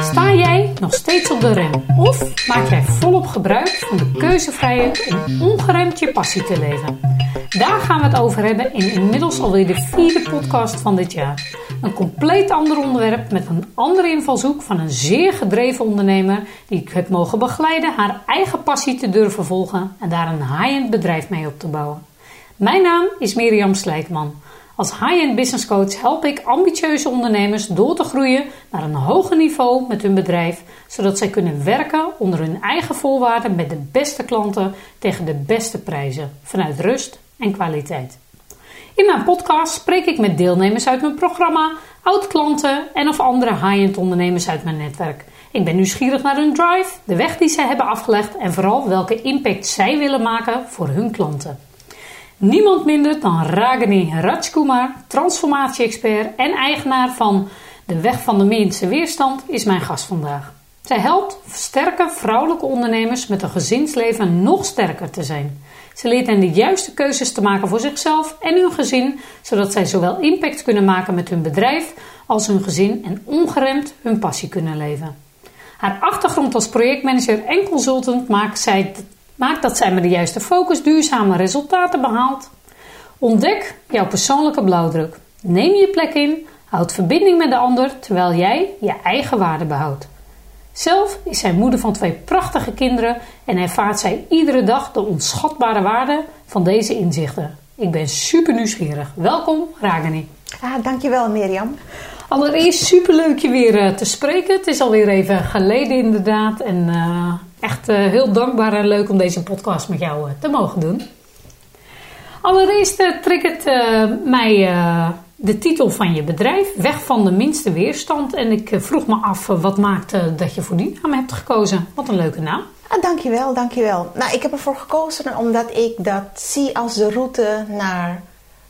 Sta jij nog steeds op de rem? Of maak jij volop gebruik van de keuzevrijheid om ongeremd je passie te leven? Daar gaan we het over hebben in inmiddels alweer de vierde podcast van dit jaar. Een compleet ander onderwerp met een andere invalshoek van een zeer gedreven ondernemer die ik heb mogen begeleiden haar eigen passie te durven volgen en daar een high-end bedrijf mee op te bouwen. Mijn naam is Mirjam Slijkman. Als high-end business coach help ik ambitieuze ondernemers door te groeien naar een hoger niveau met hun bedrijf, zodat zij kunnen werken onder hun eigen voorwaarden met de beste klanten tegen de beste prijzen, vanuit rust en kwaliteit. In mijn podcast spreek ik met deelnemers uit mijn programma, oud-klanten en of andere high-end ondernemers uit mijn netwerk. Ik ben nieuwsgierig naar hun drive, de weg die zij hebben afgelegd en vooral welke impact zij willen maken voor hun klanten. Niemand minder dan Ragini Rajkumar, transformatie-expert en eigenaar van De Weg van de Minste Weerstand, is mijn gast vandaag. Zij helpt sterke vrouwelijke ondernemers met een gezinsleven nog sterker te zijn. Ze leert hen de juiste keuzes te maken voor zichzelf en hun gezin, zodat zij zowel impact kunnen maken met hun bedrijf als hun gezin en ongeremd hun passie kunnen leven. Haar achtergrond als projectmanager en consultant maakt, zij, maakt dat zij met de juiste focus duurzame resultaten behaalt. Ontdek jouw persoonlijke blauwdruk. Neem je plek in, houd verbinding met de ander terwijl jij je eigen waarde behoudt. Zelf is zij moeder van twee prachtige kinderen en ervaart zij iedere dag de onschatbare waarde van deze inzichten. Ik ben super nieuwsgierig. Welkom, Ragini. Ah, dankjewel, Mirjam. Allereerst super leuk je weer uh, te spreken. Het is alweer even geleden inderdaad. En uh, echt uh, heel dankbaar en leuk om deze podcast met jou te mogen doen. Allereerst triggert mij de titel van je bedrijf, Weg van de minste weerstand. En ik vroeg me af, wat maakte dat je voor die naam hebt gekozen? Wat een leuke naam. Ah, dankjewel, dankjewel. Nou, ik heb ervoor gekozen omdat ik dat zie als de route naar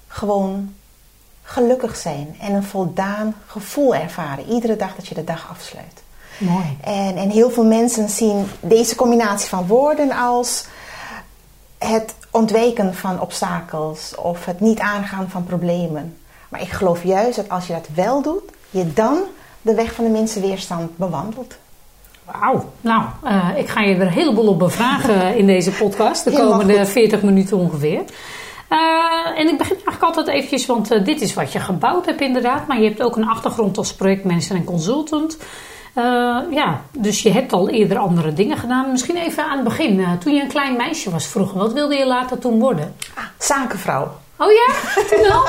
gewoon gelukkig zijn en een voldaan gevoel ervaren. Iedere dag dat je de dag afsluit. Mooi. En, en heel veel mensen zien deze combinatie van woorden als het ontwijken van obstakels of het niet aangaan van problemen. Maar ik geloof juist dat als je dat wel doet, je dan de weg van de minste weerstand bewandelt. Wauw. Nou, uh, ik ga je er een heleboel op bevragen in deze podcast, de komende 40 minuten ongeveer. Uh, en ik begin eigenlijk altijd eventjes, want uh, dit is wat je gebouwd hebt inderdaad. Maar je hebt ook een achtergrond als projectmanager en consultant. Uh, ja, dus je hebt al eerder andere dingen gedaan. Misschien even aan het begin, toen je een klein meisje was vroeger. Wat wilde je later toen worden? Ah, zakenvrouw. Oh ja? Toen al?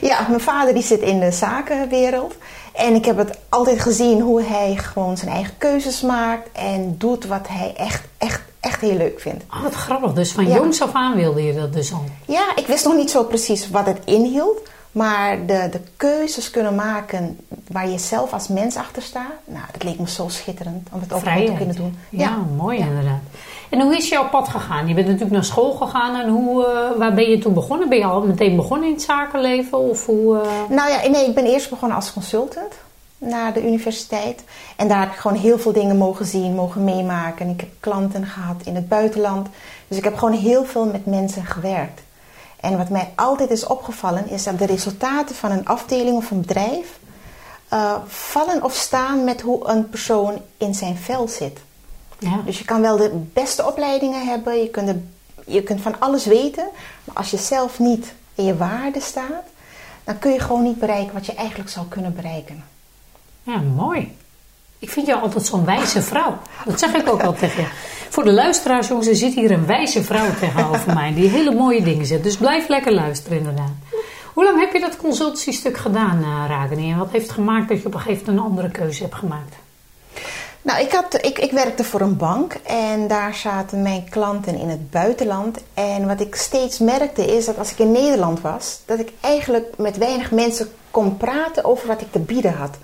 ja, mijn vader die zit in de zakenwereld. En ik heb het altijd gezien hoe hij gewoon zijn eigen keuzes maakt. En doet wat hij echt, echt, echt heel leuk vindt. Oh, wat grappig. Dus van ja. jongs af aan wilde je dat dus al? Ja, ik wist nog niet zo precies wat het inhield. Maar de, de keuzes kunnen maken waar je zelf als mens achter staat. Nou, dat leek me zo schitterend om het ook te kunnen doen. Ja, ja mooi ja. inderdaad. En hoe is jouw pad gegaan? Je bent natuurlijk naar school gegaan. En hoe, uh, waar ben je toen begonnen? Ben je al meteen begonnen in het zakenleven? Of hoe, uh... Nou ja, nee, ik ben eerst begonnen als consultant naar de universiteit. En daar heb ik gewoon heel veel dingen mogen zien, mogen meemaken. Ik heb klanten gehad in het buitenland. Dus ik heb gewoon heel veel met mensen gewerkt. En wat mij altijd is opgevallen, is dat de resultaten van een afdeling of een bedrijf uh, vallen of staan met hoe een persoon in zijn vel zit. Ja. Dus je kan wel de beste opleidingen hebben, je kunt, de, je kunt van alles weten, maar als je zelf niet in je waarde staat, dan kun je gewoon niet bereiken wat je eigenlijk zou kunnen bereiken. Ja, mooi. Ik vind jou altijd zo'n wijze vrouw. Dat zeg ik ook al tegen je. Voor de luisteraars, jongens, er zit hier een wijze vrouw tegenover mij. Die hele mooie dingen zegt. Dus blijf lekker luisteren, inderdaad. Hoe lang heb je dat consultiestuk gedaan, uh? En wat heeft gemaakt dat je op een gegeven moment een andere keuze hebt gemaakt? Nou, ik, had, ik, ik werkte voor een bank en daar zaten mijn klanten in het buitenland. En wat ik steeds merkte is dat als ik in Nederland was, dat ik eigenlijk met weinig mensen kon praten over wat ik te bieden had.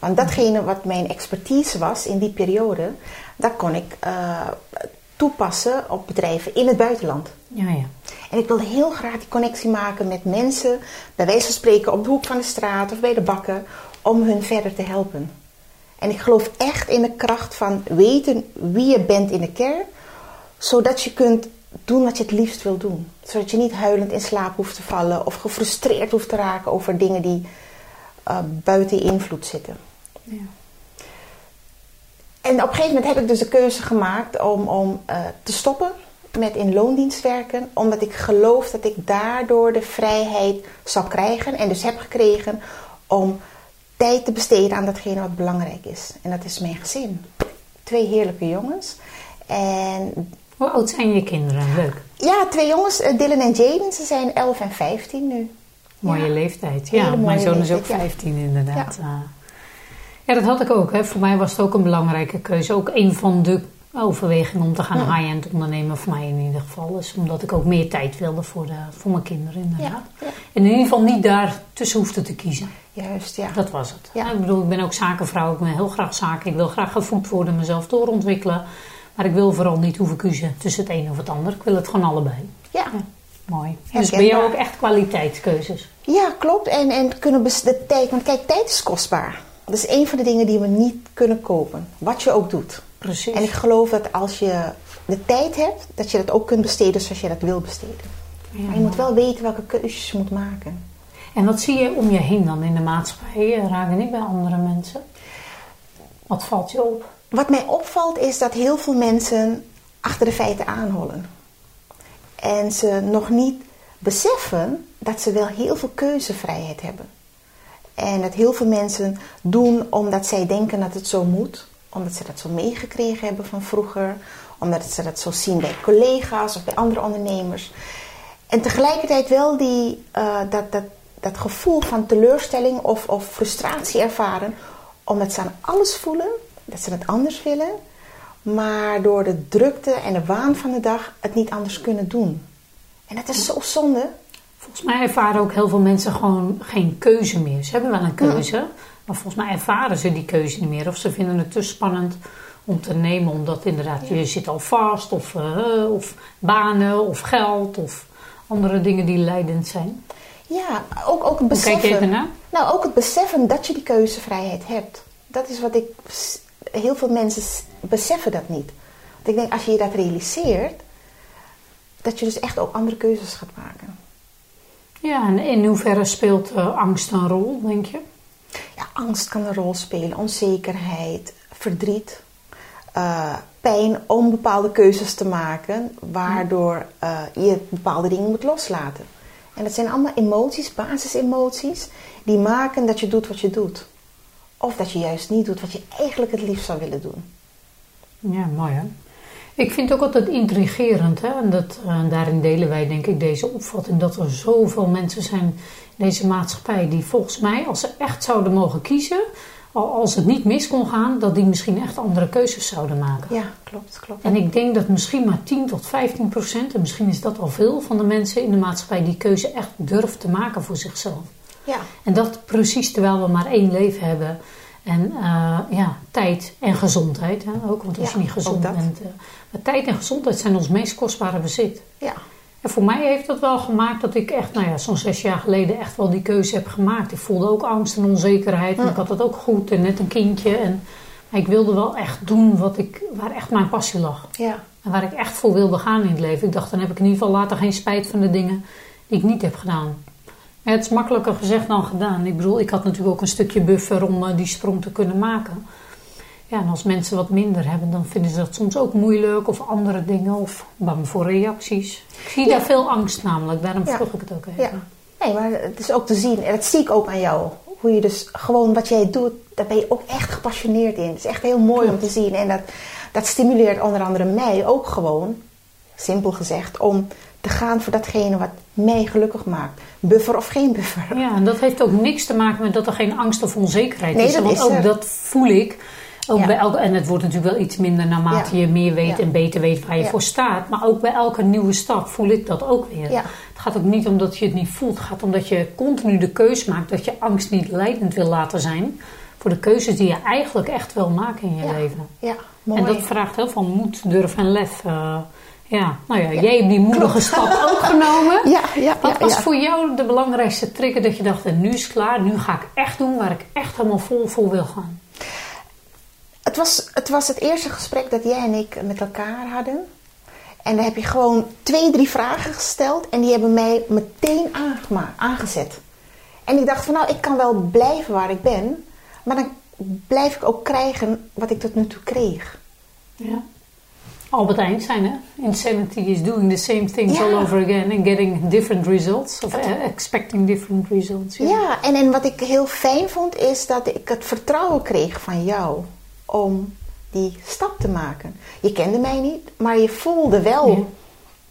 Want datgene wat mijn expertise was in die periode, dat kon ik uh, toepassen op bedrijven in het buitenland. Ja, ja. En ik wilde heel graag die connectie maken met mensen, bij wijze van spreken op de hoek van de straat of bij de bakken, om hun verder te helpen. En ik geloof echt in de kracht van weten wie je bent in de kern, zodat je kunt doen wat je het liefst wil doen. Zodat je niet huilend in slaap hoeft te vallen of gefrustreerd hoeft te raken over dingen die uh, buiten je invloed zitten. Ja. En op een gegeven moment heb ik dus de keuze gemaakt om, om uh, te stoppen met in loondienst werken, omdat ik geloof dat ik daardoor de vrijheid zal krijgen en dus heb gekregen om tijd te besteden aan datgene wat belangrijk is. En dat is mijn gezin. Twee heerlijke jongens. En Hoe oud zijn je kinderen? Leuk. Ja, twee jongens, eh, Dylan en Jaden. Ze zijn 11 en 15 nu. Mooie leeftijd. Ja, mijn zoon is ook 15 inderdaad. Ja. Ja. dat had ik ook. Hè. Voor mij was het ook een belangrijke keuze. Ook een van de overwegingen om te gaan high-end ondernemen, voor mij in ieder geval. is omdat ik ook meer tijd wilde voor, de, voor mijn kinderen inderdaad. En in ieder geval niet daar tussen hoefde te kiezen. Juist, ja. Dat was het. Ja. Ik bedoel, ik ben ook zakenvrouw. Ik ben heel graag zaken. Ik wil graag gevoed worden, mezelf doorontwikkelen. Maar ik wil vooral niet hoeven kiezen tussen het een of het ander. Ik wil het gewoon allebei. Ja. mooi. Dus ben jou ook echt kwaliteitskeuzes? Ja, klopt. En, en kunnen de tijd, want kijk, tijd is kostbaar. Dat is een van de dingen die we niet kunnen kopen. Wat je ook doet. Precies. En ik geloof dat als je de tijd hebt, dat je dat ook kunt besteden zoals je dat wil besteden. Ja, maar je moet wel weten welke keuzes je moet maken. En wat zie je om je heen dan in de maatschappij? Raken niet bij andere mensen? Wat valt je op? Wat mij opvalt is dat heel veel mensen achter de feiten aanhollen. En ze nog niet beseffen dat ze wel heel veel keuzevrijheid hebben. En dat heel veel mensen doen omdat zij denken dat het zo moet. Omdat ze dat zo meegekregen hebben van vroeger. Omdat ze dat zo zien bij collega's of bij andere ondernemers. En tegelijkertijd wel die, uh, dat, dat, dat gevoel van teleurstelling of, of frustratie ervaren. Omdat ze aan alles voelen dat ze het anders willen, maar door de drukte en de waan van de dag het niet anders kunnen doen. En dat is zo zonde. Volgens mij ervaren ook heel veel mensen gewoon geen keuze meer. Ze hebben wel een keuze, maar volgens mij ervaren ze die keuze niet meer. Of ze vinden het te spannend om te nemen, omdat inderdaad je zit al vast, of, uh, of banen, of geld, of andere dingen die leidend zijn. Ja, ook, ook het beseffen. Kijk even naar. Nou, ook het beseffen dat je die keuzevrijheid hebt. Dat is wat ik heel veel mensen beseffen dat niet. Want ik denk, als je je dat realiseert, dat je dus echt ook andere keuzes gaat maken. Ja, en in hoeverre speelt uh, angst een rol, denk je? Ja, angst kan een rol spelen. Onzekerheid, verdriet, uh, pijn om bepaalde keuzes te maken, waardoor uh, je bepaalde dingen moet loslaten. En dat zijn allemaal emoties, basisemoties, die maken dat je doet wat je doet. Of dat je juist niet doet wat je eigenlijk het liefst zou willen doen. Ja, mooi hè. Ik vind het ook altijd intrigerend. Hè? En dat, uh, daarin delen wij denk ik deze opvatting. Dat er zoveel mensen zijn in deze maatschappij die volgens mij, als ze echt zouden mogen kiezen, als het niet mis kon gaan, dat die misschien echt andere keuzes zouden maken. Ja, klopt, klopt. En ik denk dat misschien maar 10 tot 15 procent, en misschien is dat al veel van de mensen in de maatschappij, die keuze echt durft te maken voor zichzelf. Ja. En dat precies terwijl we maar één leven hebben. En uh, ja, tijd en gezondheid hè, ook. Want als Ja, je niet gezond bent. Uh, maar tijd en gezondheid zijn ons meest kostbare bezit. Ja, En voor mij heeft dat wel gemaakt dat ik echt, nou ja, zo'n zes jaar geleden echt wel die keuze heb gemaakt. Ik voelde ook angst en onzekerheid. En ik had het ook goed en net een kindje. En, maar ik wilde wel echt doen wat ik, waar echt mijn passie lag. ja, En waar ik echt voor wilde gaan in het leven. Ik dacht, dan heb ik in ieder geval later geen spijt van de dingen die ik niet heb gedaan. Het is makkelijker gezegd dan gedaan. Ik bedoel, ik had natuurlijk ook een stukje buffer om eh, die sprong te kunnen maken. Ja, en als mensen wat minder hebben, dan vinden ze dat soms ook moeilijk of andere dingen of bang voor reacties. Ik zie Ja. daar veel angst namelijk, daarom Ja. vroeg ik het ook even. ja. Nee, maar het is ook te zien, en dat zie ik ook aan jou. Hoe je dus gewoon wat jij doet, daar ben je ook echt gepassioneerd in. Het is echt heel mooi om te zien. En dat, dat stimuleert onder andere mij ook gewoon, simpel gezegd, om te gaan voor datgene wat mij gelukkig maakt. Buffer of geen buffer. Ja, en dat heeft ook niks te maken met dat er geen angst of onzekerheid Nee, is. dat Want is ook er. dat voel ik. Ook Ja. bij elke, en het wordt natuurlijk wel iets minder naarmate Ja. je meer weet Ja. en beter weet waar je voor staat. Maar ook bij elke nieuwe stap voel ik dat ook weer. Het gaat ook niet omdat je het niet voelt. Het gaat omdat je continu de keus maakt dat je angst niet leidend wil laten zijn. Voor de keuzes die je eigenlijk echt wil maken in je leven. Ja, mooi. En dat vraagt heel veel moed, durf en lef. Eh, ja, nou ja, jij hebt die moedige stap ook genomen. Ja, ja, Wat ja, was voor jou de belangrijkste trigger dat je dacht, nu is het klaar, nu ga ik echt doen waar ik echt helemaal vol voor wil gaan? Het was, het was het eerste gesprek dat jij en ik met elkaar hadden. En dan heb je gewoon twee, drie vragen gesteld en die hebben mij meteen aangezet. En ik dacht van nou, ik kan wel blijven waar ik ben, maar dan blijf ik ook krijgen wat ik tot nu toe kreeg. Ja. Albert Einstein, hè? Insanity is doing the same things Ja. all over again and getting different results. Of eh, expecting different results. Ja, en, en wat ik heel fijn vond is dat ik het vertrouwen kreeg van jou om die stap te maken. Je kende mij niet, maar je voelde wel. Ja.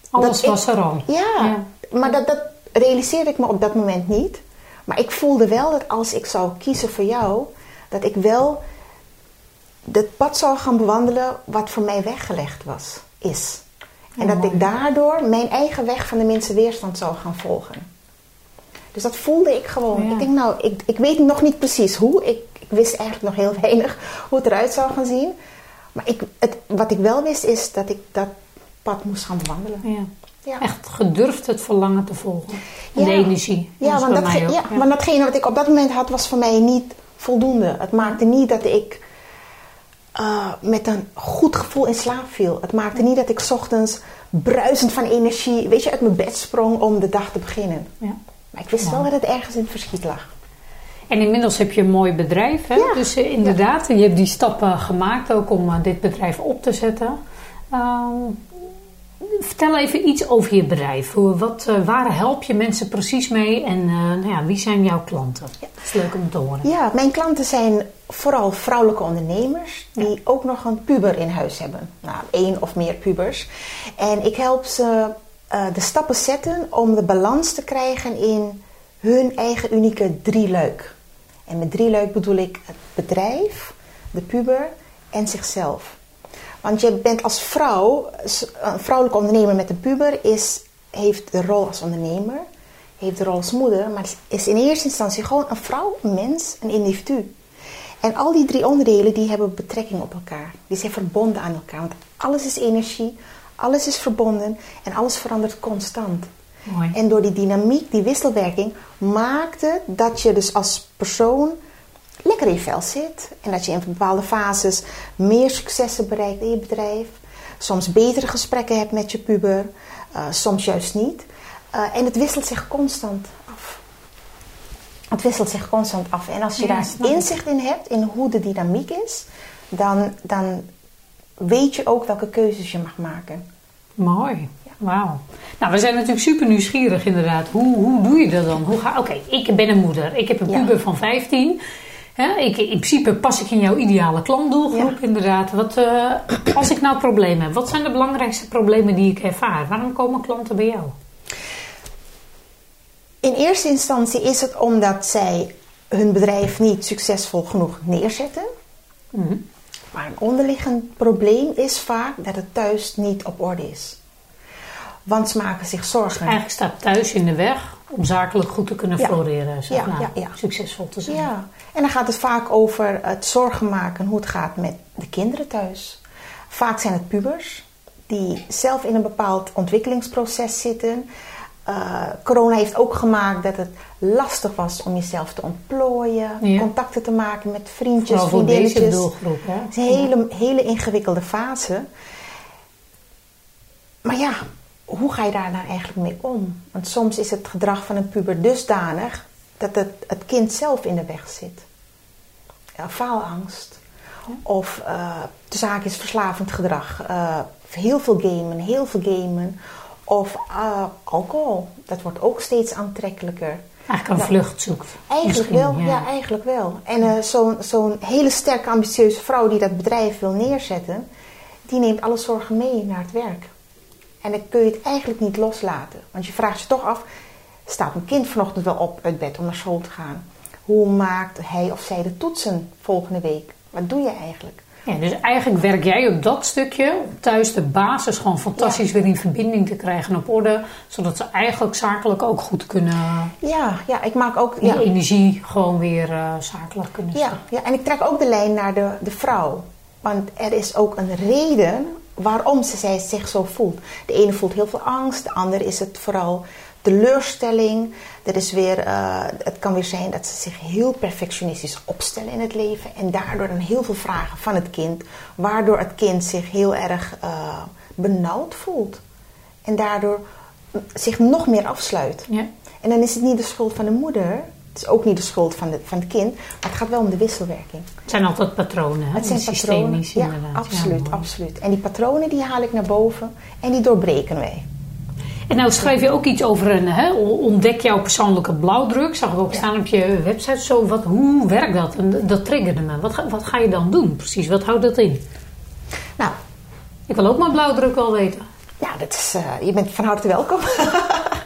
Alles was ik- er al. Ja, Ja. maar dat, dat realiseerde ik me op dat moment niet. Maar ik voelde wel dat als ik zou kiezen voor jou, dat ik wel het pad zou gaan bewandelen wat voor mij weggelegd was, is. En Ja, dat mooi. ik daardoor mijn eigen weg van de minste weerstand zou gaan volgen. Dus dat voelde ik gewoon. Ja. Ik denk, nou, ik, ik weet nog niet precies hoe. Ik, ik wist eigenlijk nog heel weinig hoe het eruit zou gaan zien. Maar ik, het, wat ik wel wist is dat ik dat pad moest gaan bewandelen. Ja. Ja. Echt gedurfd het verlangen te volgen. En de Ja. energie. Dat Ja, want, dat, ja, want datgene wat ik op dat moment had was voor mij niet voldoende. Het maakte niet dat ik eh, met een goed gevoel in slaap viel. Het maakte niet dat ik 's ochtends bruisend van energie, weet je, uit mijn bed sprong om de dag te beginnen. Ja. Maar ik wist Ja. wel dat het ergens in het verschiet lag. En inmiddels heb je een mooi bedrijf. Hè? Ja. Dus eh, inderdaad, je hebt die stappen gemaakt ook om eh, dit bedrijf op te zetten. Ehm, vertel even iets over je bedrijf. Hoe, wat, waar help je mensen precies mee en nou ja, wie zijn jouw klanten? Dat is leuk om te horen. Ja, mijn klanten zijn vooral vrouwelijke ondernemers die ook nog een puber in huis hebben. Nou, één of meer pubers. En ik help ze eh, de stappen zetten om de balans te krijgen in hun eigen unieke drieluik. En met drieluik bedoel ik het bedrijf, de puber en zichzelf. Want je bent als vrouw, een vrouwelijke ondernemer met een puber, is, heeft de rol als ondernemer, heeft de rol als moeder, maar is in eerste instantie gewoon een vrouw, een mens, een individu. En al die drie onderdelen die hebben betrekking op elkaar. Die zijn verbonden aan elkaar. Want alles is energie, alles is verbonden en alles verandert constant. Mooi. En door die dynamiek, die wisselwerking, maakt het dat je dus als persoon lekker in je vel zit. En dat je in bepaalde fases meer successen bereikt in je bedrijf. Soms betere gesprekken hebt met je puber, eh, soms juist niet. Eh, en het wisselt zich constant. Het wisselt zich constant af. En als je Ja, daar inzicht in hebt, in hoe de dynamiek is, dan, dan weet je ook welke keuzes je mag maken. Mooi. Wauw. Nou, we zijn natuurlijk super nieuwsgierig inderdaad. Hoe, hoe doe je dat dan? Hoe ga- Oké, ik ben een moeder. Ik heb een Ja. puber van 15. Hè, ik, in principe pas ik in jouw ideale klantdoelgroep Ja. inderdaad. Wat, eh, als ik nou problemen heb, wat zijn de belangrijkste problemen die ik ervaar? Waarom komen klanten bij jou? In eerste instantie is het omdat zij hun bedrijf niet succesvol genoeg neerzetten. Mhm. Maar een onderliggend probleem is vaak dat het thuis niet op orde is. Want ze maken zich zorgen. Eigenlijk staat thuis in de weg om zakelijk goed te kunnen Ja. floreren. Zeg Ja, maar. ja, ja. Succesvol te zijn. Ja, en dan gaat het vaak over het zorgen maken hoe het gaat met de kinderen thuis. Vaak zijn het pubers die zelf in een bepaald ontwikkelingsproces zitten. Eh, corona heeft ook gemaakt dat het lastig was om jezelf te ontplooien, Ja. contacten te maken met vriendjes, Vooral voor deze vriendinnetjes. doelgroep. Hè? Het is een hele, hele ingewikkelde fase. Maar ja, hoe ga je daar nou eigenlijk mee om? Want soms is het gedrag van een puber dusdanig dat het, het kind zelf in de weg zit. Ja, faalangst. Of uh, de zaak is verslavend gedrag. Uh, heel veel gamen, heel veel gamen. Of uh, alcohol. Dat wordt ook steeds aantrekkelijker. Eigenlijk een Nou, vlucht zoekt. Eigenlijk wel, ja. eigenlijk wel. En uh, zo'n zo'n hele sterke, ambitieuze vrouw die dat bedrijf wil neerzetten, die neemt alle zorgen mee naar het werk. En dan kun je het eigenlijk niet loslaten. Want je vraagt je toch af, staat mijn kind vanochtend wel op uit bed om naar school te gaan? Hoe maakt hij of zij de toetsen volgende week? Wat doe je eigenlijk? Ja, dus eigenlijk werk jij op dat stukje om thuis de basis gewoon fantastisch Ja. weer in verbinding te krijgen en op orde, zodat ze eigenlijk zakelijk ook goed kunnen, Ja, ja ik maak ook... die Ja, energie gewoon weer eh, zakelijk kunnen ja, ja, en ik trek ook de lijn naar de, de vrouw. Want er is ook een reden waarom ze zij zich zo voelt. De ene voelt heel veel angst, de andere is het vooral teleurstelling. Er is weer, uh, het kan weer zijn dat ze zich heel perfectionistisch opstellen in het leven en daardoor dan heel veel vragen van het kind, waardoor het kind zich heel erg uh, benauwd voelt. en daardoor zich nog meer afsluit. Ja. En dan is het niet de schuld van de moeder, het is ook niet de schuld van, de, van het kind, maar het gaat wel om de wisselwerking. Het zijn altijd patronen, hè? Het zijn patronen. systemisch Ja, inderdaad. absoluut, mooi. absoluut. En die patronen die haal ik naar boven en die doorbreken wij. En nou schrijf je ook iets over een hè, ontdek jouw persoonlijke blauwdruk. Zag ik ook staan op je website. Zo, wat, hoe werkt dat? En dat triggerde me. Wat ga, wat ga je dan doen precies? Wat houdt dat in? Nou, Ik wil ook mijn blauwdruk wel weten. ja, dat is, eh, je bent van harte welkom.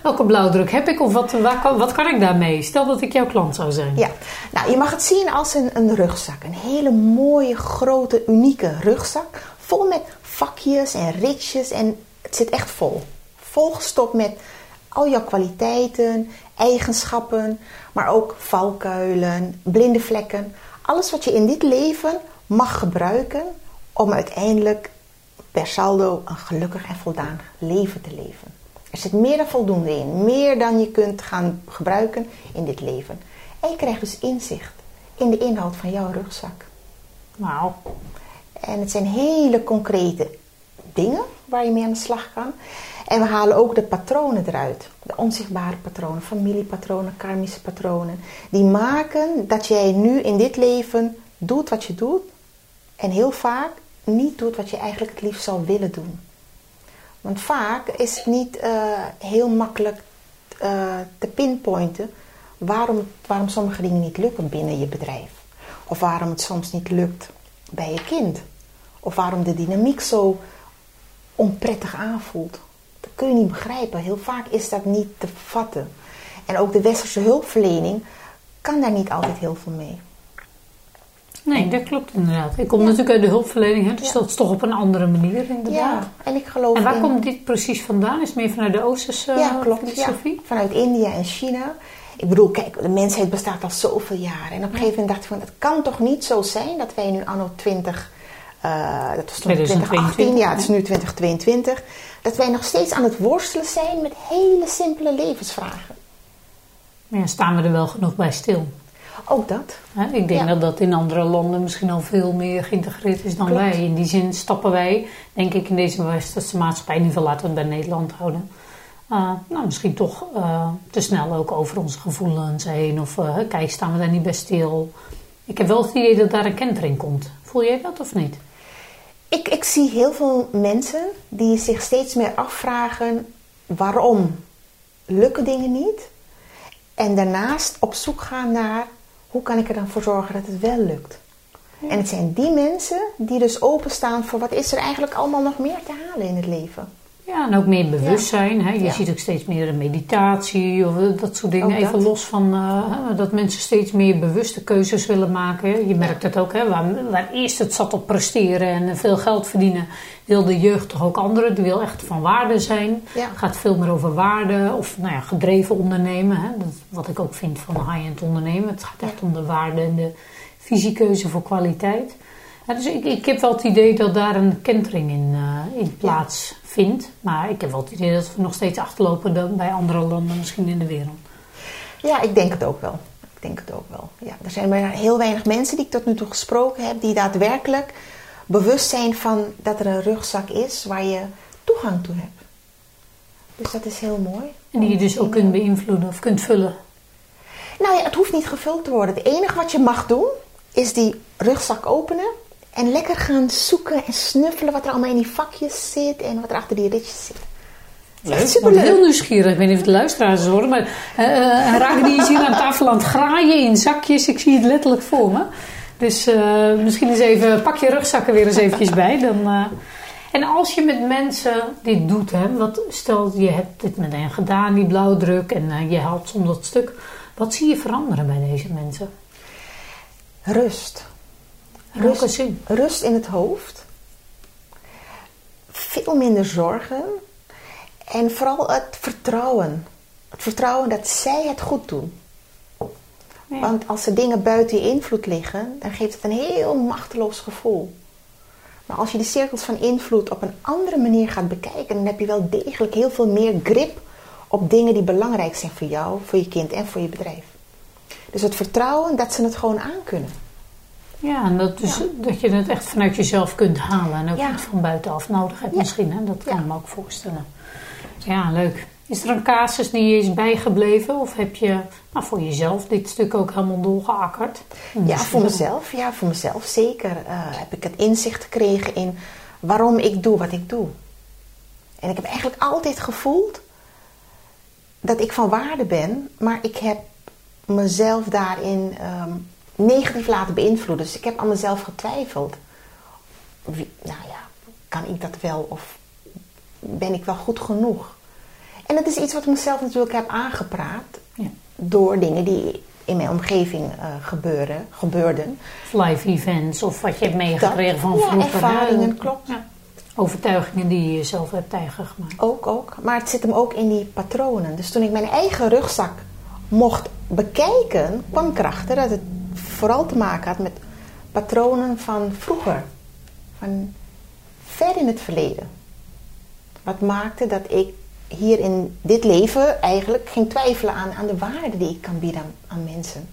Welke blauwdruk heb ik of wat, waar kan, wat kan ik daarmee? Stel dat ik jouw klant zou zijn. Ja, nou, je mag het zien als een, een rugzak. Een hele mooie, grote, unieke rugzak. Vol met vakjes en ritjes. En het zit echt vol. Volgestopt met al jouw kwaliteiten, eigenschappen. Maar ook valkuilen, blinde vlekken. Alles wat je in dit leven mag gebruiken om uiteindelijk per saldo een gelukkig en voldaan leven te leven. Er zit meer dan voldoende in. Meer dan je kunt gaan gebruiken in dit leven. En je krijgt dus inzicht in de inhoud van jouw rugzak. Wauw. En het zijn hele concrete dingen waar je mee aan de slag kan. En we halen ook de patronen eruit. De onzichtbare patronen, familiepatronen, karmische patronen. Die maken dat jij nu in dit leven doet wat je doet. En heel vaak niet doet wat je eigenlijk het liefst zou willen doen. Want vaak is het niet eh, heel makkelijk eh, te pinpointen waarom, waarom sommige dingen niet lukken binnen je bedrijf. Of waarom het soms niet lukt bij je kind. Of waarom de dynamiek zo onprettig aanvoelt. Dat kun je niet begrijpen. Heel vaak is dat niet te vatten. En ook de westerse hulpverlening kan daar niet altijd heel veel mee. Nee, dat klopt inderdaad. Ik kom natuurlijk uit de hulpverlening, hè, dus Ja. dat is toch op een andere manier inderdaad. Ja, en ik geloof En waar in... komt dit precies vandaan? Is het meer vanuit de Oosterse ja, klopt. Ja, filosofie? vanuit India en China. Ik bedoel, kijk, de mensheid bestaat al zoveel jaren. En op een gegeven moment dacht ik van, het kan toch niet zo zijn dat wij nu anno 20... eh, dat was toen 2022, 2018, ja, het is nu 2022. Dat wij nog steeds aan het worstelen zijn met hele simpele levensvragen. Maar ja, staan we er wel genoeg bij stil? Ook dat. Ik denk Ja. dat dat in andere landen misschien al veel meer geïntegreerd is dan Klopt. wij. In die zin stappen wij, denk ik, in deze westerse maatschappij, in ieder geval laten we het bij Nederland houden. eh, nou, misschien toch eh, te snel ook over onze gevoelens heen. Of kijk, staan we daar niet bij stil? Ik heb wel het idee dat daar een kentering komt. Voel jij dat of niet? Ik, ik zie heel veel mensen die zich steeds meer afvragen waarom lukken dingen niet. En daarnaast op zoek gaan naar hoe kan ik er dan voor zorgen dat het wel lukt. En het zijn die mensen die dus openstaan voor wat is er eigenlijk allemaal nog meer te halen in het leven. Ja, en ook meer bewustzijn. Hè? Je Ja. ziet ook steeds meer een meditatie of eh, dat soort dingen. Even los van eh, dat mensen steeds meer bewuste keuzes willen maken. Je merkt het ook, hè? Waar, waar eerst het zat op presteren en veel geld verdienen, wil de jeugd toch ook anderen. Die wil echt van waarde zijn. Ja. Het gaat veel meer over waarde of nou ja, gedreven ondernemen. Hè? Dat is wat ik ook vind van high-end ondernemen. Het gaat echt om de waarde en de visiekeuze voor kwaliteit. Ja, dus ik, ik heb wel het idee dat daar een kentering in, eh, in plaatsvindt. Maar ik heb wel het idee dat we nog steeds achterlopen dan bij andere landen misschien in de wereld. Ja, ik denk het ook wel. Ik denk het ook wel. Ja, er zijn maar heel weinig mensen die ik tot nu toe gesproken heb die daadwerkelijk bewust zijn van dat er een rugzak is waar je toegang toe hebt. Dus dat is heel mooi. En die je dus ook kunt beïnvloeden of kunt vullen. Nou ja, het hoeft niet gevuld te worden. Het enige wat je mag doen is die rugzak openen en lekker gaan zoeken en snuffelen wat er allemaal in die vakjes zit en wat er achter die ritjes zit. Het is echt superleuk. heel nieuwsgierig. Ik weet niet of het de luisteraars horen. Maar uh, raken die hier aan tafel aan het graaien in zakjes. Ik zie het letterlijk voor me. Dus eh, misschien eens even, pak je rugzakken weer eens eventjes bij. Dan, eh. En als je met mensen dit doet, hè, wat, stel je hebt dit met hen gedaan, die blauwdruk, en eh, je haalt soms dat stuk. Wat zie je veranderen bij deze mensen? Rust. Rust, rust in het hoofd. Veel minder zorgen. En vooral het vertrouwen. Het vertrouwen dat zij het goed doen. Ja. Want als er dingen buiten je invloed liggen, dan geeft het een heel machteloos gevoel. Maar als je die cirkels van invloed op een andere manier gaat bekijken, dan heb je wel degelijk heel veel meer grip op dingen die belangrijk zijn voor jou, voor je kind en voor je bedrijf. Dus het vertrouwen dat ze het gewoon aankunnen. Ja, en dat, dus, dat je het echt vanuit jezelf kunt halen en ook Ja. niet van buitenaf nodig hebt Ja. misschien. Hè? Dat kan ik me ook voorstellen. Ja, leuk. Is er een casus die je is bijgebleven? Of heb je nou, voor jezelf dit stuk ook helemaal doorgeakkerd? Ja, voor mezelf. Ja, voor mezelf zeker. Uh, heb ik het inzicht gekregen in waarom ik doe wat ik doe. En ik heb eigenlijk altijd gevoeld dat ik van waarde ben, maar ik heb mezelf daarin um, negatief laten beïnvloeden. Dus ik heb aan mezelf getwijfeld. Wie, nou ja, kan ik dat wel of ben ik wel goed genoeg? En dat is iets wat ik mezelf natuurlijk heb aangepraat ja. door dingen die in mijn omgeving uh, gebeuren, gebeurden. Live events of wat je hebt meegekregen van vroeger. Ja, ervaringen, klopt. Ja. Overtuigingen die je zelf hebt eigen gemaakt. Ook, ook. Maar het zit hem ook in die patronen. Dus toen ik mijn eigen rugzak mocht bekijken, kwam ik erachter dat het vooral te maken had met patronen van vroeger. Van ver in het verleden. Wat maakte dat ik hier in dit leven eigenlijk ging twijfelen aan, aan de waarde die ik kan bieden aan, mensen.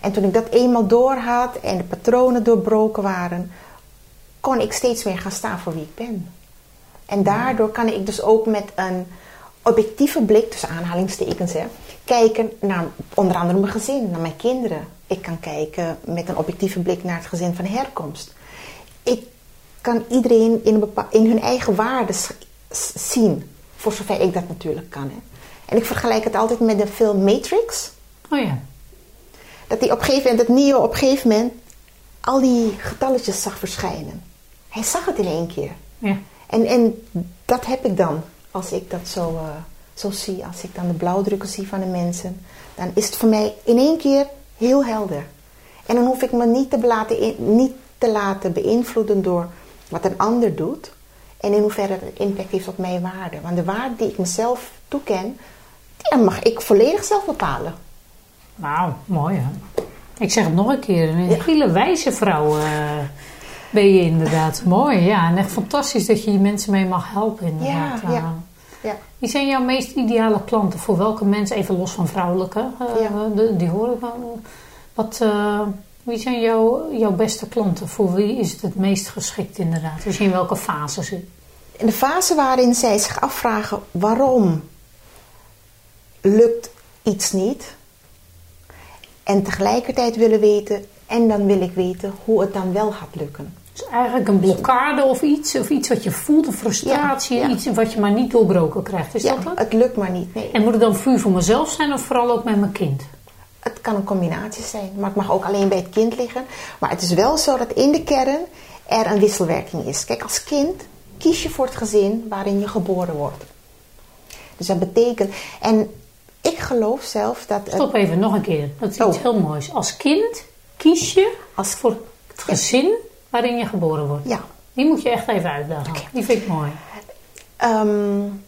En toen ik dat eenmaal door had en de patronen doorbroken waren, kon ik steeds meer gaan staan voor wie ik ben. En daardoor kan ik dus ook met een objectieve blik, tussen aanhalingstekens, hè, kijken naar onder andere mijn gezin, naar mijn kinderen. Ik kan kijken met een objectieve blik naar het gezin van herkomst. Ik kan iedereen in, een in hun eigen waarden zien, voor zover ik dat natuurlijk kan. Hè. En ik vergelijk het altijd met de film Matrix. Oh ja. Dat die op een gegeven moment, dat Neo op een gegeven moment al die getalletjes zag verschijnen. Hij zag het in één keer. Ja. En, en dat heb ik dan als ik dat zo, uh, zo zie. Als ik dan de blauwdrukken zie van de mensen. Dan is het voor mij in één keer heel helder. En dan hoef ik me niet te laten, niet te laten beïnvloeden door wat een ander doet. En in hoeverre het impact heeft op mijn waarde. Want de waarde die ik mezelf toeken, die mag ik volledig zelf bepalen. Wauw, mooi hè. Ik zeg het nog een keer, een hele wijze vrouw. Uh ben je inderdaad. Mooi, ja. En echt fantastisch dat je die mensen mee mag helpen inderdaad. Ja, ja. Ja. Wie zijn jouw meest ideale klanten? Voor welke mensen, even los van vrouwelijke, uh, die horen wel. Wat, uh, wie zijn jouw, jouw beste klanten? Voor wie is het het meest geschikt inderdaad? Je in welke fase zit? In de fase waarin zij zich afvragen waarom lukt iets niet. En tegelijkertijd willen weten, en dan wil ik weten hoe het dan wel gaat lukken. Dus eigenlijk een blokkade of iets, of iets wat je voelt, een frustratie, iets wat je maar niet doorbroken krijgt. Is ja, dat het? het lukt maar niet. Nee. En moet het dan vuur voor mezelf zijn of vooral ook met mijn kind? Het kan een combinatie zijn, maar het mag ook alleen bij het kind liggen. Maar het is wel zo dat in de kern er een wisselwerking is. Kijk, als kind kies je voor het gezin waarin je geboren wordt. Dus dat betekent, en ik geloof zelf dat. Stop even, nog een keer. Dat is iets oh. heel moois. Als kind kies je als voor het gezin waarin je geboren wordt. Ja. Die moet je echt even uitdagen. Die vind ik mooi. Um,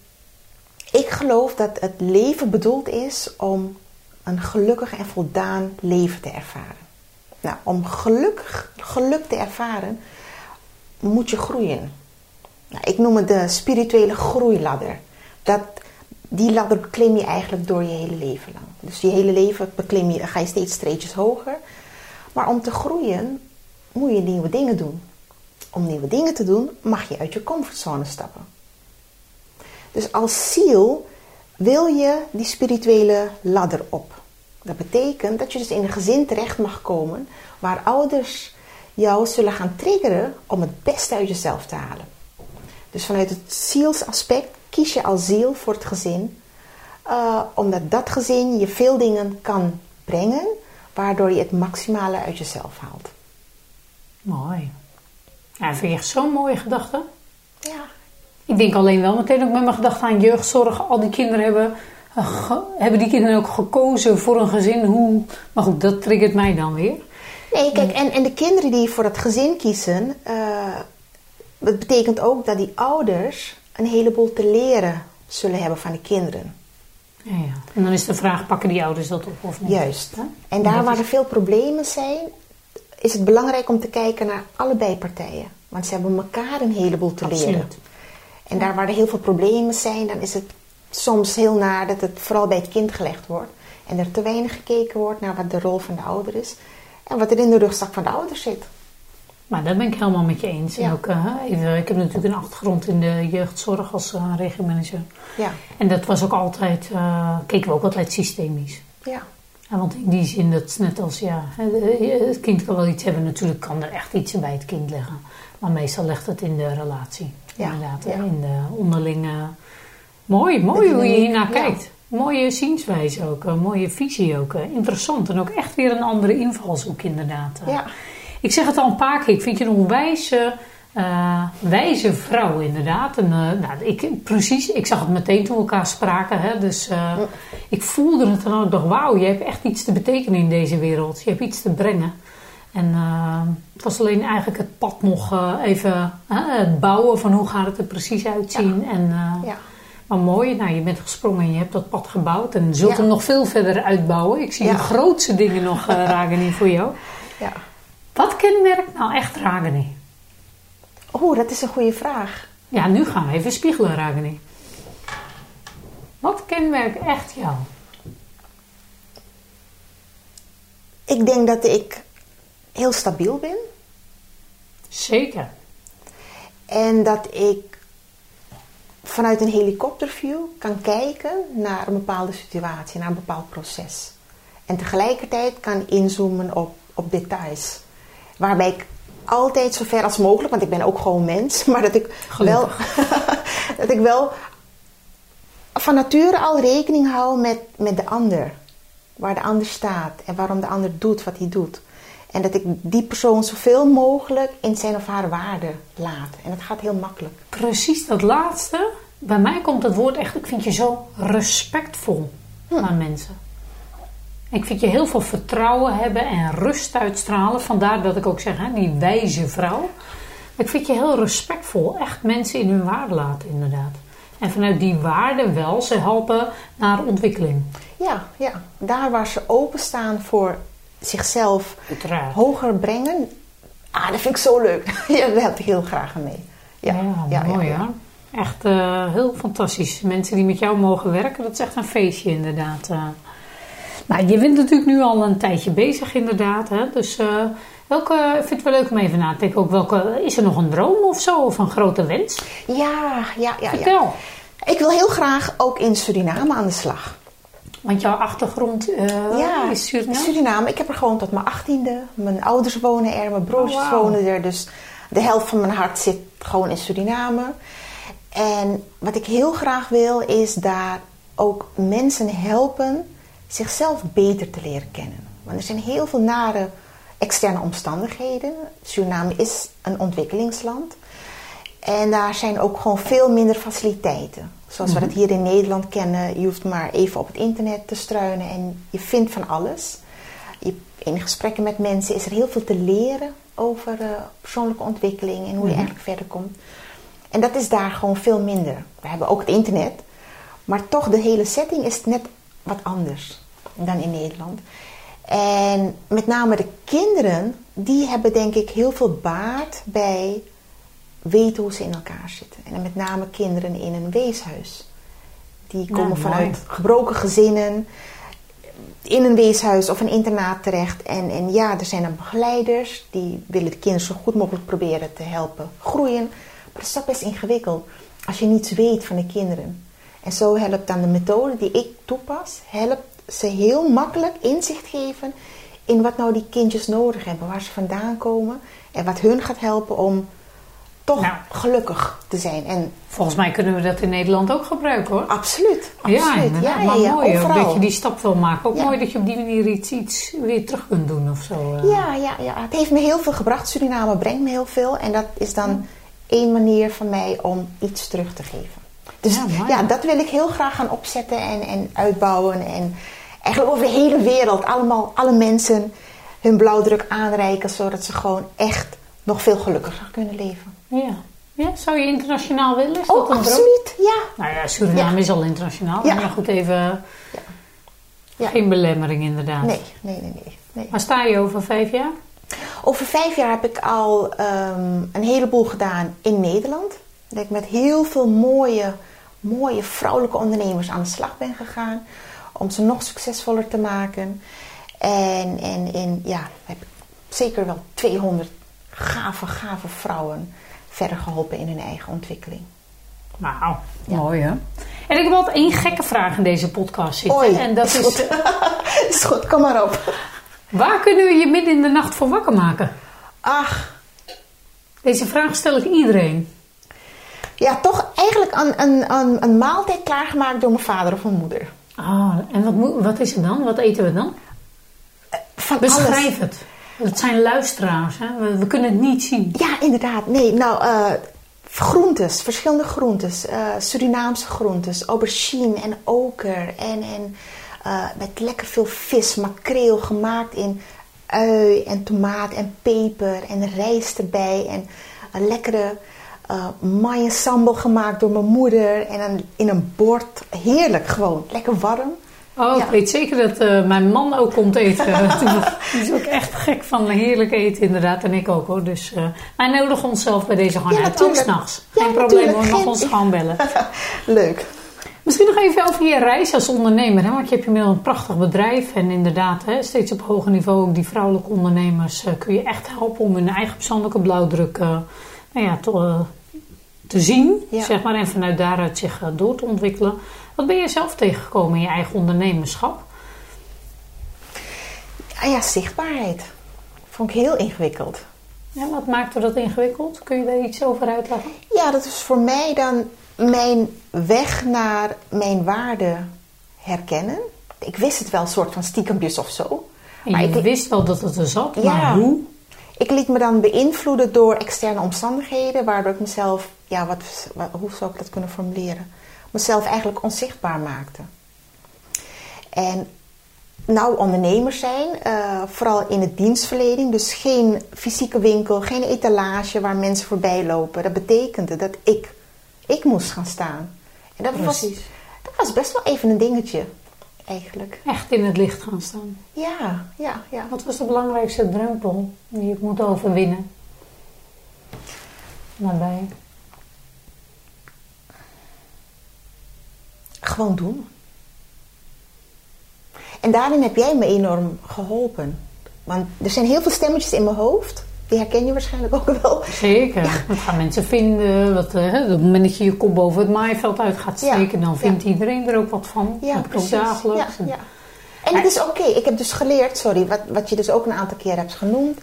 ik geloof dat het leven bedoeld is om een gelukkig en voldaan leven te ervaren. Nou, om gelukkig, geluk te ervaren, moet je groeien. Nou, ik noem het de spirituele groeiladder. Dat, die ladder beklim je eigenlijk door je hele leven lang. Dus je hele leven beklim je, ga je steeds streetjes hoger. Maar om te groeien moet je nieuwe dingen doen. Om nieuwe dingen te doen mag je uit je comfortzone stappen. Dus als ziel wil je die spirituele ladder op. Dat betekent dat je dus in een gezin terecht mag komen waar ouders jou zullen gaan triggeren om het beste uit jezelf te halen. Dus vanuit het zielsaspect kies je als ziel voor het gezin, uh, omdat dat gezin je veel dingen kan brengen, waardoor je het maximale uit jezelf haalt. Mooi. Ja, vind je echt zo'n mooie gedachte? Ja. Ik denk alleen wel meteen ook met mijn gedachten aan jeugdzorg. Al die kinderen hebben, uh, hebben die kinderen ook gekozen voor een gezin. Hoe, maar goed, dat triggert mij dan weer. Nee, kijk, en, en de kinderen die voor dat gezin kiezen, uh, dat betekent ook dat die ouders een heleboel te leren zullen hebben van de kinderen. Ja, ja. En dan is de vraag, pakken die ouders dat op of niet? Juist. En daar waar er veel problemen zijn, is het belangrijk om te kijken naar allebei partijen. Want ze hebben elkaar een heleboel te Absoluut. leren. En daar waar er heel veel problemen zijn, dan is het soms heel naar dat het vooral bij het kind gelegd wordt. En er te weinig gekeken wordt naar wat de rol van de ouder is. En wat er in de rugzak van de ouder zit. Maar dat ben ik helemaal met je eens. En ook, eh, even, ik heb natuurlijk een achtergrond in de jeugdzorg als uh, regiomanager. Ja, En dat was ook altijd, eh, keken we ook altijd systemisch. ja, Ja, want in die zin, dat is net als, ja, hè, het kind kan wel iets hebben. Natuurlijk kan er echt iets bij het kind leggen. Maar meestal legt het in de relatie. Ja, Inderdaad, ja. in de onderlinge... Mooi, mooi hoe je hiernaar kijkt. Mooie zienswijze ook, een mooie visie ook. eh, Interessant en ook echt weer een andere invalshoek inderdaad. eh. ja. Ik zeg het al een paar keer, ik vind je een wijze, eh, wijze vrouw inderdaad. En, eh, nou, ik, precies, ik zag het meteen toen we elkaar spraken. Hè, dus eh, ik voelde het dan ook. Dacht, wauw, je hebt echt iets te betekenen in deze wereld. Je hebt iets te brengen. En het was alleen eigenlijk het pad nog even het bouwen van hoe gaat het er precies uitzien. En, eh, ja. Maar mooi, nou, je bent gesprongen en je hebt dat pad gebouwd. En zult Ja. hem nog veel verder uitbouwen. Ik zie Ja. de grootste dingen nog, uh, Ragini, voor jou. ja. Wat kenmerkt nou echt Ragini? Oeh, dat is een goede vraag. Ja, nu gaan we even spiegelen, Ragini. Wat kenmerkt echt jou? Ik denk dat ik heel stabiel ben. Zeker. En dat ik vanuit een helikopterview kan kijken naar een bepaalde situatie, naar een bepaald proces. En tegelijkertijd kan inzoomen op, op details. Waarbij ik altijd zo ver als mogelijk, want ik ben ook gewoon mens, maar dat ik wel, dat ik wel van nature al rekening hou met, met de ander. Waar de ander staat en waarom de ander doet wat hij doet. En dat ik die persoon zoveel mogelijk in zijn of haar waarde laat. En dat gaat heel makkelijk. Precies dat laatste. Bij mij komt het woord echt, ik vind je zo respectvol naar mensen. Ik vind je heel veel vertrouwen hebben en rust uitstralen. Vandaar dat ik ook zeg, hè, die wijze vrouw. Ik vind je heel respectvol. Echt mensen in hun waarde laten, inderdaad. En vanuit die waarde wel ze helpen naar ontwikkeling. Ja, ja. daar waar ze openstaan voor zichzelf Uiteraard. hoger brengen. Ah, dat vind ik zo leuk. ja, daar help ik heel graag aan mee. Ja, mooi hè. Echt uh, heel fantastisch. Mensen die met jou mogen werken, dat is echt een feestje inderdaad. Uh, nou, je bent natuurlijk nu al een tijdje bezig inderdaad. Hè? Dus uh, welke, ik vind het wel leuk om even na te denken. Ook welke, is er nog een droom of zo? Of een grote wens? Ja, ja, ja. Vertel. Ja. Ik wil heel graag ook in Suriname aan de slag. Want jouw achtergrond uh, ja, is Suriname? Suriname. Ik heb er gewoon tot mijn achttiende. Mijn ouders wonen er, mijn broertjes oh, wow. wonen er. Dus de helft van mijn hart zit gewoon in Suriname. En wat ik heel graag wil is daar ook mensen helpen zichzelf beter te leren kennen. Want er zijn heel veel nare externe omstandigheden. Suriname is een ontwikkelingsland. En daar zijn ook gewoon veel minder faciliteiten. Zoals we dat hier in Nederland kennen. Je hoeft maar even op het internet te struinen en je vindt van alles. Je, in gesprekken met mensen is er heel veel te leren over uh, persoonlijke ontwikkeling en hoe je eigenlijk verder komt. En dat is daar gewoon veel minder. We hebben ook het internet, maar toch de hele setting is net wat anders dan in Nederland. En met name de kinderen, die hebben denk ik heel veel baat bij weten hoe ze in elkaar zitten. En met name kinderen in een weeshuis. Die komen vanuit gebroken gezinnen in een weeshuis of een internaat terecht. En, en ja, er zijn dan begeleiders die willen de kinderen zo goed mogelijk proberen te helpen groeien. Maar dat is toch best ingewikkeld als je niets weet van de kinderen. En zo helpt dan de methode die ik toepas, helpt ze heel makkelijk inzicht geven in wat nou die kindjes nodig hebben, waar ze vandaan komen en wat hun gaat helpen om toch nou, gelukkig te zijn. En volgens mij kunnen we dat in Nederland ook gebruiken hoor. Absoluut. absoluut. Ja, ja, maar ja, mooi dat je die stap wil maken. Ook mooi dat je op die manier iets, iets weer terug kunt doen of zo. Ja, ja, ja, het heeft me heel veel gebracht. Suriname brengt me heel veel. En dat is dan één manier van mij om iets terug te geven. Dus ja, ja, dat wil ik heel graag gaan opzetten en, en uitbouwen. En eigenlijk over de hele wereld allemaal, alle mensen hun blauwdruk aanreiken. Zodat ze gewoon echt nog veel gelukkiger kunnen leven. Ja. Ja, zou je internationaal willen? Is oh, absoluut, ja. Nou ja, Suriname ja. is al internationaal. Ja. Maar goed, even... Ja. Ja. Geen belemmering inderdaad. Nee, nee, nee, nee, nee. Waar sta je over vijf jaar? Over vijf jaar heb ik al um, een heleboel gedaan in Nederland. Dat ik met heel veel mooie, mooie vrouwelijke ondernemers aan de slag ben gegaan. Om ze nog succesvoller te maken. En, en, en ja, heb ik zeker wel 200 gave, gave vrouwen verder geholpen in hun eigen ontwikkeling. Wauw, mooi hè? En ik heb altijd één gekke vraag in deze podcast zitten. Oei, en dat is is, goed. is goed, kom maar op. waar kunnen we je midden in de nacht voor wakker maken? Ach, Deze vraag stel ik iedereen. Ja, toch eigenlijk een, een, een, een maaltijd klaargemaakt door mijn vader of mijn moeder. Oh, en wat, wat is het dan? Wat eten we dan? Van alles. Beschrijf het. Het zijn luisteraars, hè? We, we kunnen het niet zien. Ja, inderdaad. Nee, nou, eh, groentes, verschillende groentes. eh, Surinaamse groentes, aubergine en oker. En, en eh, met lekker veel vis, makreel gemaakt in ui en tomaat en peper en rijst erbij. En een lekkere mayo sambal gemaakt door mijn moeder. En een, in een bord. Heerlijk gewoon. Lekker warm. Oh, Ja. ik weet zeker dat eh, mijn man ook komt eten. Die is ook echt gek van heerlijk eten, inderdaad. En ik ook hoor. Dus eh wij nodigen onszelf bij deze gewoon Ja, uit. Ook s'nachts. Ja, Geen probleem hoor, mag Geen- ons gewoon bellen. Leuk. Misschien nog even over je reis als ondernemer. Hè? Want je hebt inmiddels een prachtig bedrijf. En inderdaad, hè, steeds op hoger niveau ook die vrouwelijke ondernemers kun je echt helpen om hun eigen persoonlijke blauwdruk nou ja, te, eh, te zien. Ja. Zeg maar, en vanuit daaruit zich eh, door te ontwikkelen. Wat ben je zelf tegengekomen in je eigen ondernemerschap? Ah ja, zichtbaarheid. Vond ik heel ingewikkeld. Ja, wat maakte dat ingewikkeld? Kun je daar iets over uitleggen? Ja, dat is voor mij dan mijn weg naar mijn waarde herkennen. Ik wist het wel, soort van stiekempjes of zo. En Maar je ik, wist wel dat het er zat, Ja. maar hoe? Ik liet me dan beïnvloeden door externe omstandigheden, waardoor ik mezelf, ja, wat, wat- hoe zou ik dat kunnen formuleren? Mezelf eigenlijk onzichtbaar maakte. En nou, ondernemers zijn, eh, vooral in het dienstverlening, dus geen fysieke winkel, geen etalage waar mensen voorbij lopen. Dat betekende dat ik, ik moest gaan staan. En dat was, Precies. dat was best wel even een dingetje, eigenlijk. Echt in het licht gaan staan. Ja, ja, ja. Wat was de belangrijkste drempel die je moet overwinnen? Daarbij. Gewoon doen. En daarin heb jij me enorm geholpen. Want er zijn heel veel stemmetjes in mijn hoofd. Die herken je waarschijnlijk ook wel. Zeker. Wat gaan mensen vinden? Wat, eh, hè, op het moment dat je je kop boven het maaiveld uit gaat Ja. steken, dan vindt iedereen er ook wat van. Ja, dat precies. dagelijks. Ja, ja. En het is oké. Ik heb dus geleerd, sorry, wat, wat je dus ook een aantal keer hebt genoemd.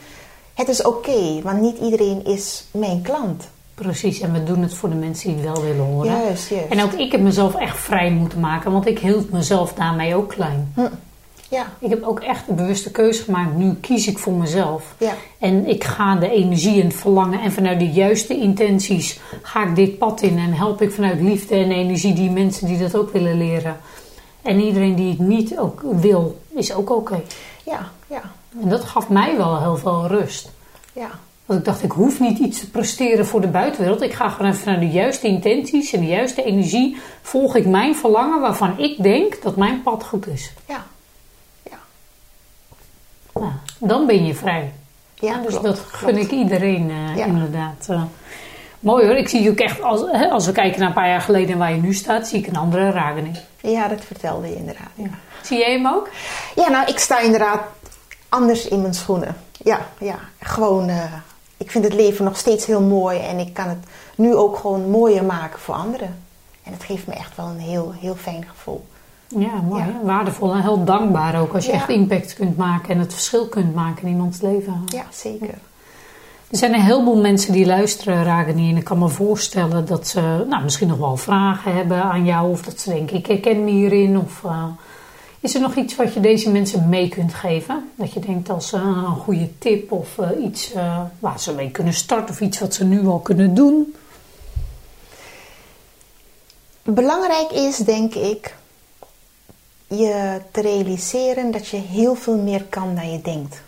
Het is oké, want niet iedereen is mijn klant. Precies, en we doen het voor de mensen die het wel willen horen. Juist, juist. En ook ik heb mezelf echt vrij moeten maken, want ik hield mezelf daarmee ook klein. Hm. Ja, Ik heb ook echt de bewuste keuze gemaakt. Nu kies ik voor mezelf. ja, En ik ga de energie en het verlangen en vanuit de juiste intenties ga ik dit pad in. En help ik vanuit liefde en energie die mensen die dat ook willen leren. En iedereen die het niet ook wil, is ook oké. ja, ja, En dat gaf mij wel heel veel rust. ja. Want ik dacht, ik hoef niet iets te presteren voor de buitenwereld. Ik ga gewoon even vanuit de juiste intenties en de juiste energie. Volg ik mijn verlangen waarvan ik denk dat mijn pad goed is. ja. Nou, dan ben je vrij. Ja, dus klopt, dat gun klopt. ik iedereen eh, Ja. inderdaad. eh. mooi hoor. Ik zie je ook echt, als, hè, als we kijken naar een paar jaar geleden en waar je nu staat, zie ik een andere Ragini. Ja, dat vertelde je inderdaad. Ja. Zie jij hem ook? Ja, nou, ik sta inderdaad anders in mijn schoenen. Ja, ja. Gewoon, eh, ik vind het leven nog steeds heel mooi en ik kan het nu ook gewoon mooier maken voor anderen. En het geeft me echt wel een heel, heel fijn gevoel. Ja, mooi. Ja. Waardevol en heel dankbaar ook als je Ja. echt impact kunt maken en het verschil kunt maken in iemands leven. Ja, zeker. Er zijn een heleboel mensen die luisteren, Ragini. En ik kan me voorstellen dat ze nou, misschien nog wel vragen hebben aan jou. Of dat ze denken, ik herken me hierin. Of eh, is er nog iets wat je deze mensen mee kunt geven? Dat je denkt als eh, een goede tip of eh, iets waar ze mee kunnen starten. Of iets wat ze nu al kunnen doen. Belangrijk is, denk ik, je te realiseren dat je heel veel meer kan dan je denkt.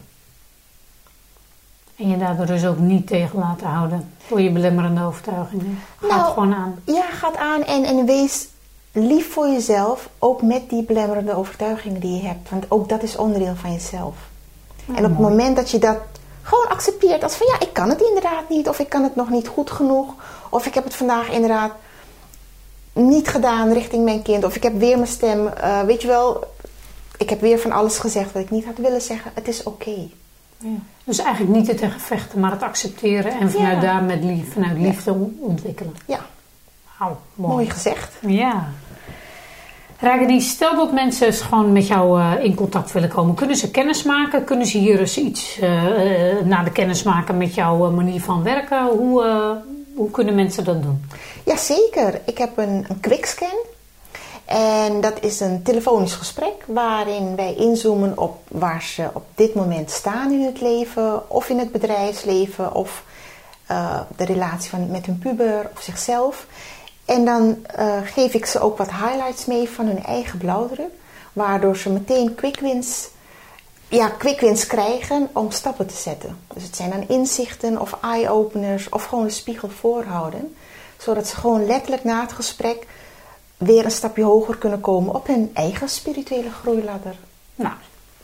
En je daardoor dus ook niet tegen laten houden door je belemmerende overtuigingen. Ga Nou, gewoon aan. Ja, gaat aan en, en wees lief voor jezelf, ook met die belemmerende overtuigingen die je hebt. Want ook dat is onderdeel van jezelf. en op het moment dat je dat gewoon accepteert als van ja, ik kan het inderdaad niet, of ik kan het nog niet goed genoeg, of ik heb het vandaag inderdaad niet gedaan richting mijn kind, of ik heb weer mijn stem, eh, weet je wel, ik heb weer van alles gezegd wat ik niet had willen zeggen. Het is oké. Ja. Dus eigenlijk niet het tegen vechten, maar het accepteren en vanuit Ja. daar met lief, vanuit liefde ontwikkelen. Ja, Wauw, mooi. mooi gezegd. Ja. Ragini, stel dat mensen gewoon met jou eh, in contact willen komen. Kunnen ze kennis maken? Kunnen ze hier eens iets eh, eh, naar de kennis maken met jouw manier van werken? Hoe, hoe kunnen mensen dat doen? Jazeker, ik heb een, een quickscan. En dat is een telefonisch gesprek waarin wij inzoomen op waar ze op dit moment staan in het leven, of in het bedrijfsleven, of eh, de relatie van, met hun puber of zichzelf. En dan eh, geef ik ze ook wat highlights mee van hun eigen blauwdruk, waardoor ze meteen quick wins, ja, quick wins krijgen om stappen te zetten. Dus het zijn dan inzichten of eye-openers of gewoon de spiegel voorhouden, zodat ze gewoon letterlijk na het gesprek weer een stapje hoger kunnen komen op hun eigen spirituele groeiladder. Nou,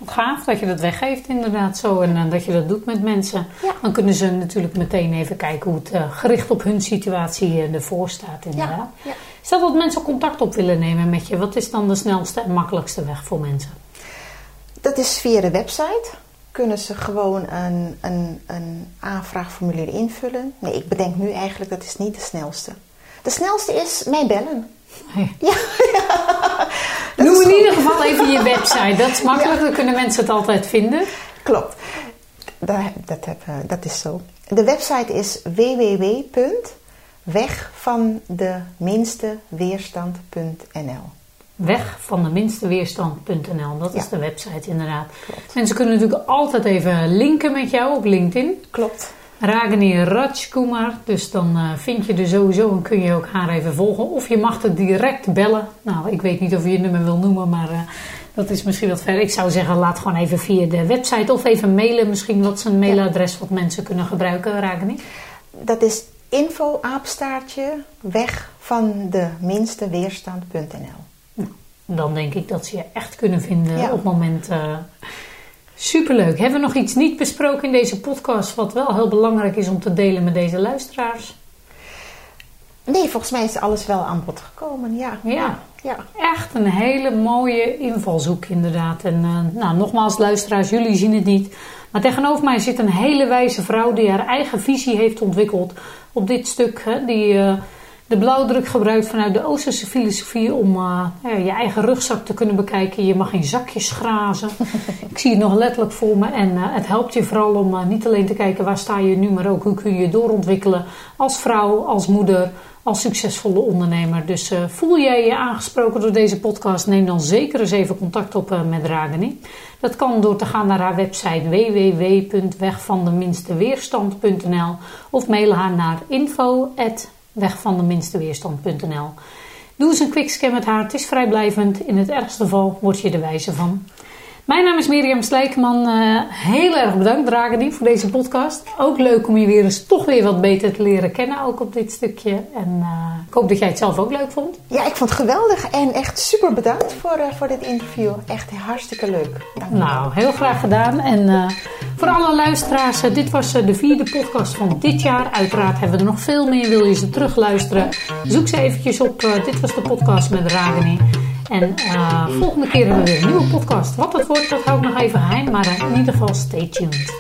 gaaf dat je dat weggeeft inderdaad zo en eh, dat je dat doet met mensen. Ja. Dan kunnen ze natuurlijk meteen even kijken hoe het eh, gericht op hun situatie eh, ervoor staat inderdaad. ja. Stel dat mensen contact op willen nemen met je. Wat is dan de snelste en makkelijkste weg voor mensen? Dat is via de website. Kunnen ze gewoon een, een, een aanvraagformulier invullen. Nee, ik bedenk nu eigenlijk dat is niet de snelste. De snelste is mij bellen. Ja, Noem in goed. ieder geval even je website. Dat is makkelijk, dan kunnen mensen het altijd vinden. Klopt. Dat, dat, heb, eh, dat is zo. De website is www.wegvandeminsteweerstand.nl Weg van de minste weerstand.nl. Dat is de website inderdaad. Klopt. Mensen kunnen natuurlijk altijd even linken met jou op LinkedIn. Klopt. Ragini Rajkumar. Dus dan eh, vind je er sowieso en kun je ook haar even volgen. Of je mag het direct bellen. Nou, ik weet niet of je je nummer wil noemen, maar eh, dat is misschien wat ver. Ik zou zeggen, laat gewoon even via de website of even mailen. Misschien wat is een mailadres wat mensen kunnen gebruiken, Ragini. Dat is info apenstaartje weg van de minste weerstand.nl. Dan denk ik dat ze je echt kunnen vinden Ja. op het moment. eh, superleuk. Hebben we nog iets niet besproken in deze podcast wat wel heel belangrijk is om te delen met deze luisteraars? Nee, volgens mij is alles wel aan bod gekomen. Ja. Ja. Ja. Echt een hele mooie invalshoek inderdaad. En eh, nou, nogmaals luisteraars, jullie zien het niet. Maar tegenover mij zit een hele wijze vrouw die haar eigen visie heeft ontwikkeld op dit stuk. Hè, die eh, de blauwdruk gebruikt vanuit de Oosterse filosofie om eh, je eigen rugzak te kunnen bekijken. Je mag in zakjes grazen. Ik zie het nog letterlijk voor me. En eh, het helpt je vooral om eh, niet alleen te kijken waar sta je nu, maar ook hoe kun je je doorontwikkelen als vrouw, als moeder, als succesvolle ondernemer. Dus voel jij je aangesproken door deze podcast, neem dan zeker eens even contact op met Ragini. Dat kan door te gaan naar haar website www.wegvandeminsteweerstand.nl of mailen haar naar info@wegvandeminsteweerstand.nl. Doe eens een quickscan met haar, het is vrijblijvend. In het ergste geval word je er wijzer van. Mijn naam is Mirjam Slijkman. Eh, heel erg bedankt, Drageni, voor deze podcast. Ook leuk om je weer eens toch weer wat beter te leren kennen, ook op dit stukje. En eh, ik hoop dat jij het zelf ook leuk vond. Ja, ik vond het geweldig en echt super bedankt voor, eh, voor dit interview. Echt hartstikke leuk. Dank. Nou, heel graag gedaan. En voor alle luisteraars, dit was de vierde podcast van dit jaar. Uiteraard hebben we er nog veel meer. Wil je ze terugluisteren? Zoek ze eventjes op. Dit was de podcast met Ragini. En eh, volgende keer hebben we weer een nieuwe podcast. Wat dat wordt, dat hou ik nog even geheim. Maar in ieder geval, stay tuned.